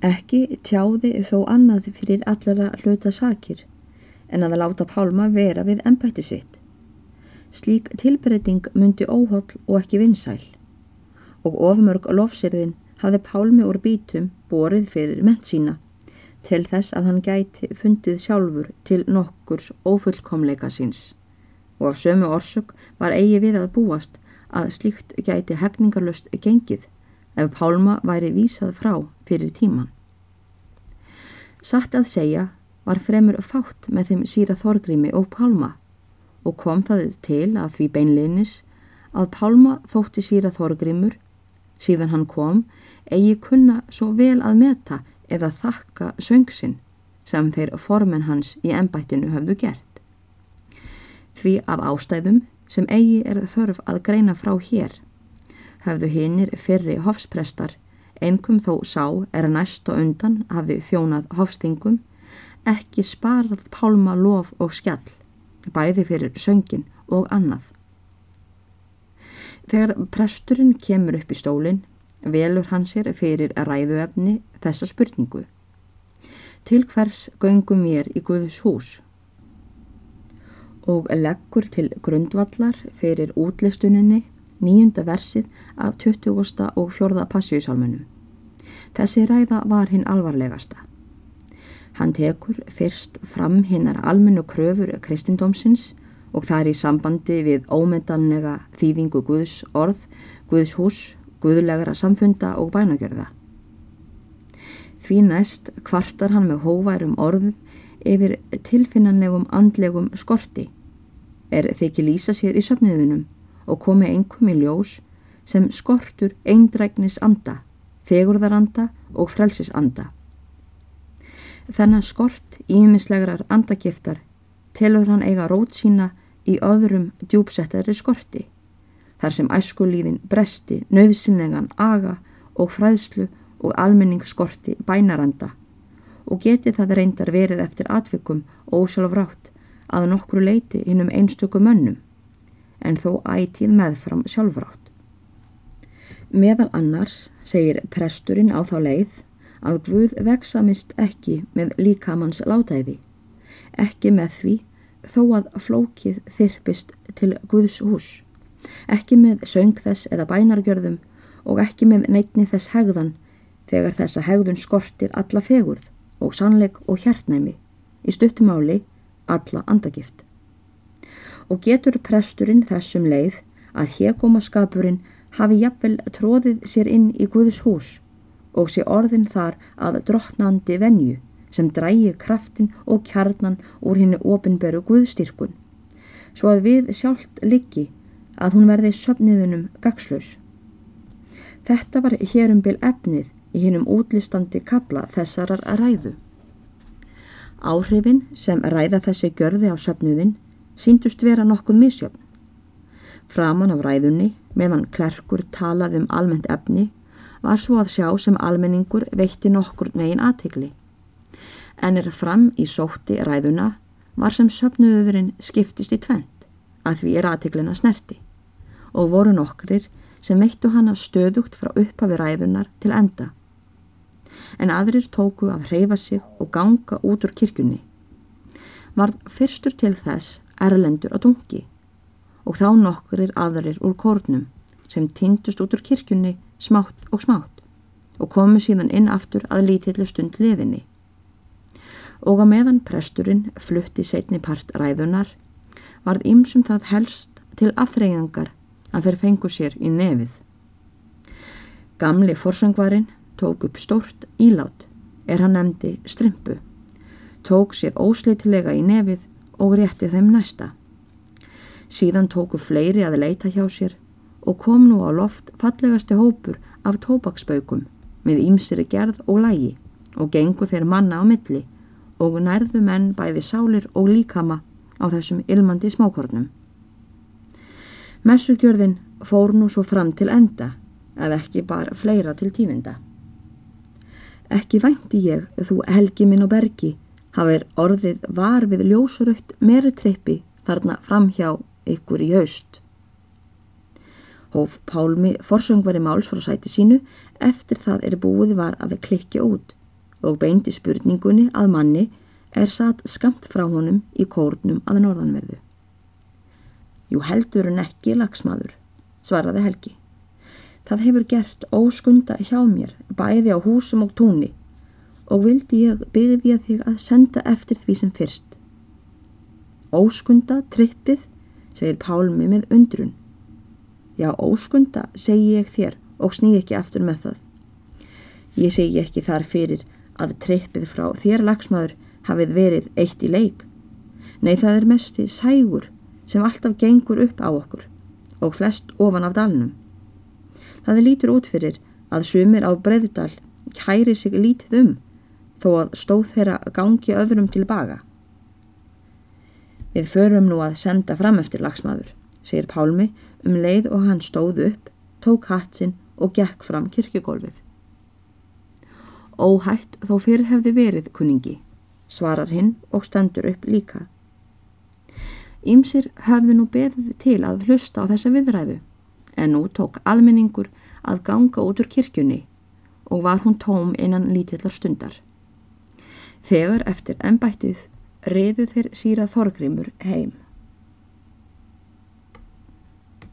Ekki tjáði þó annað fyrir allara hluta sakir en að láta Pálma vera við ennbætti sitt. Slík tilbreyting myndi óhóll og ekki vinsæl. Og ofmörg lofsirðin hafði Pálmi úr bítum borið fyrir ment sína til þess að hann gæti fundið sjálfur til nokkurs ofullkomleika síns. Og af sömu orsök var eigi við að búast að slíkt gæti hegningarlust gengið ef Pálma væri vísað frá fyrir tíman. Satt að segja var fremur fátt með þeim síra Þorgrími og Pálma og kom það til að því beinleinis að Pálma þótti síra Þorgrímur síðan hann kom eigi kunna svo vel að meta eða þakka söngsinn sem þeir formen hans í ennbættinu höfðu gert. Því af ástæðum sem eigi er þörf að greina frá hér höfðu hinnir fyrri hofsprestar einkum þó sá er að næst og undan hafði þjónað hofstingum ekki sparað pálma lof og skjall, bæði fyrir söngin og annað. Þegar presturinn kemur upp í stólinn, velur hann sér fyrir ræðuefni þessa spurningu. Til hvers göngum mér í Guðs hús? Og leggur til grundvallar fyrir útlistuninni nýjunda versið af 20. og 4. passíusalmunum. Þessi ræða var hinn alvarlegasta. Hann tekur fyrst fram hinnar almennu kröfur kristindómsins og það er í sambandi við ómetanlega þýðingu Guðs orð, Guðs hús, Guðlegra samfunda og bænagjörða. Því næst kvartar hann með hóværum orðum yfir tilfinnanlegum andlegum skorti, er þykki lýsa sér í söfniðunum og komi einhverjum í ljós sem skortur eindræknis anda, fegurðaranda og frelsisanda. Þennan skort ímislegrar andagiftar telur hann eiga rót sína í öðrum djúpsettari skorti, þar sem æskulíðin bresti, nöðsynlegan aga og fræðslu og almenningsskorti bænaranda og geti það reyndar verið eftir atvikum ósjálfrátt að nokkru leiti innum einstöku mönnum, en þó ætið meðfram sjálfrátt. Meðal annars segir presturinn á þá leið að Guð veksamist ekki með líkamanns látæði, ekki með því þó að flókið þyrpist til Guðs hús, ekki með söng þess eða bænargjörðum og ekki með neitni þess hegðan þegar þessa hegðun skortir alla fegurð og sannleik og hjartnæmi, í stuttumáli alla andagift. Og getur presturinn þessum leið að hegómaskapurinn hafi jafnvel tróðið sér inn í Guðs hús og sé orðin þar að drottnandi venju sem drægi kraftin og kjarnan úr henni ofinberu guðstyrkun, svo að við sjálft liggi að hún verði söfniðunum gagslaus. Þetta var hérum byl efnið í hennum útlistandi kabla þessarar ræðu. Áhrifin sem ræða þessi görði á söfnuðin síndust vera nokkuð misjöfn. Framan af ræðunni, meðan klerkur talaði um almennt efni var svo að sjá sem almenningur veitti nokkur megin aðtegli. En er fram í sótti ræðuna var sem söpnuðurinn skiptist í tvent að því er aðteglina snerti og voru nokkrir sem veittu hana stöðugt frá upphafi ræðunar til enda. En aðrir tóku að hreyfa sig og ganga út úr kirkjunni. Var fyrstur til þess erlendur að dungi og þá nokkurir aðrir úr kórnum sem tindust út úr kirkjunni smátt og smátt og komu síðan inn aftur að lítillu stund liðinni. Og að meðan presturinn flutti setni part ræðunar varð ymsum það helst til aðþreyjangar að þeir fengu sér í nefið. Gamli forsöngvarinn tók upp stórt ílát er hann nefndi strimpu, tók sér ósleitilega í nefið og rétti þeim næsta. Síðan tóku fleiri að leita hjá sér og kom nú á loft fallegasti hópur af tóbaksbaukum með ímsiri gerð og lægi og gengu þeir manna á milli og nærðu menn bæði sálir og líkama á þessum ilmandi smákornum. Messugjörðin fór nú svo fram til enda að ekki bara fleira til tífinda. Ekki vænti ég þú helgi minn og bergi hafið orðið var við ljósurött meri trippi þarna framhjá ykkur í haust. Hóf Pálmi forsöngvari máls frá sæti sínu eftir það er búið var að klikja út og beindi spurningunni að manni er satt skamt frá honum í kórnum að norðanverðu. Jú heldur en ekki lagsmaður, svaraði Helgi. Það hefur gert óskunda hjá mér, bæði á húsum og túnni og vildi ég byggði ég þig að senda eftir því sem fyrst. Óskunda, trippið, segir Pálmi með undrun. Já, óskunda, segi ég þér og sný ekki aftur með það. Ég segi ekki þar fyrir að trippið frá þér lagsmaður hafið verið eitt í leik. Nei, það er mesti sægur sem alltaf gengur upp á okkur og flest ofan af dalnum. Það lítur út fyrir að sumir á breyðdal kæri sig lítið um þó að stóð þeirra gangi öðrum tilbaka. Við förum nú að senda fram eftir lagsmaður, segir Pálmi um leið og hann stóð upp, tók hatt sinn og gekk fram kirkugólfið. Óhætt þó fyrir hefði verið kunningi, svarar hinn og stendur upp líka. Ímsir höfðu nú beðið til að hlusta á þessa viðræðu, en nú tók almenningur að ganga út úr kirkjunni og var hún tóm innan lítillar stundar. Þegar eftir ennbættið reyðu þeir síra Þorgrimur heim.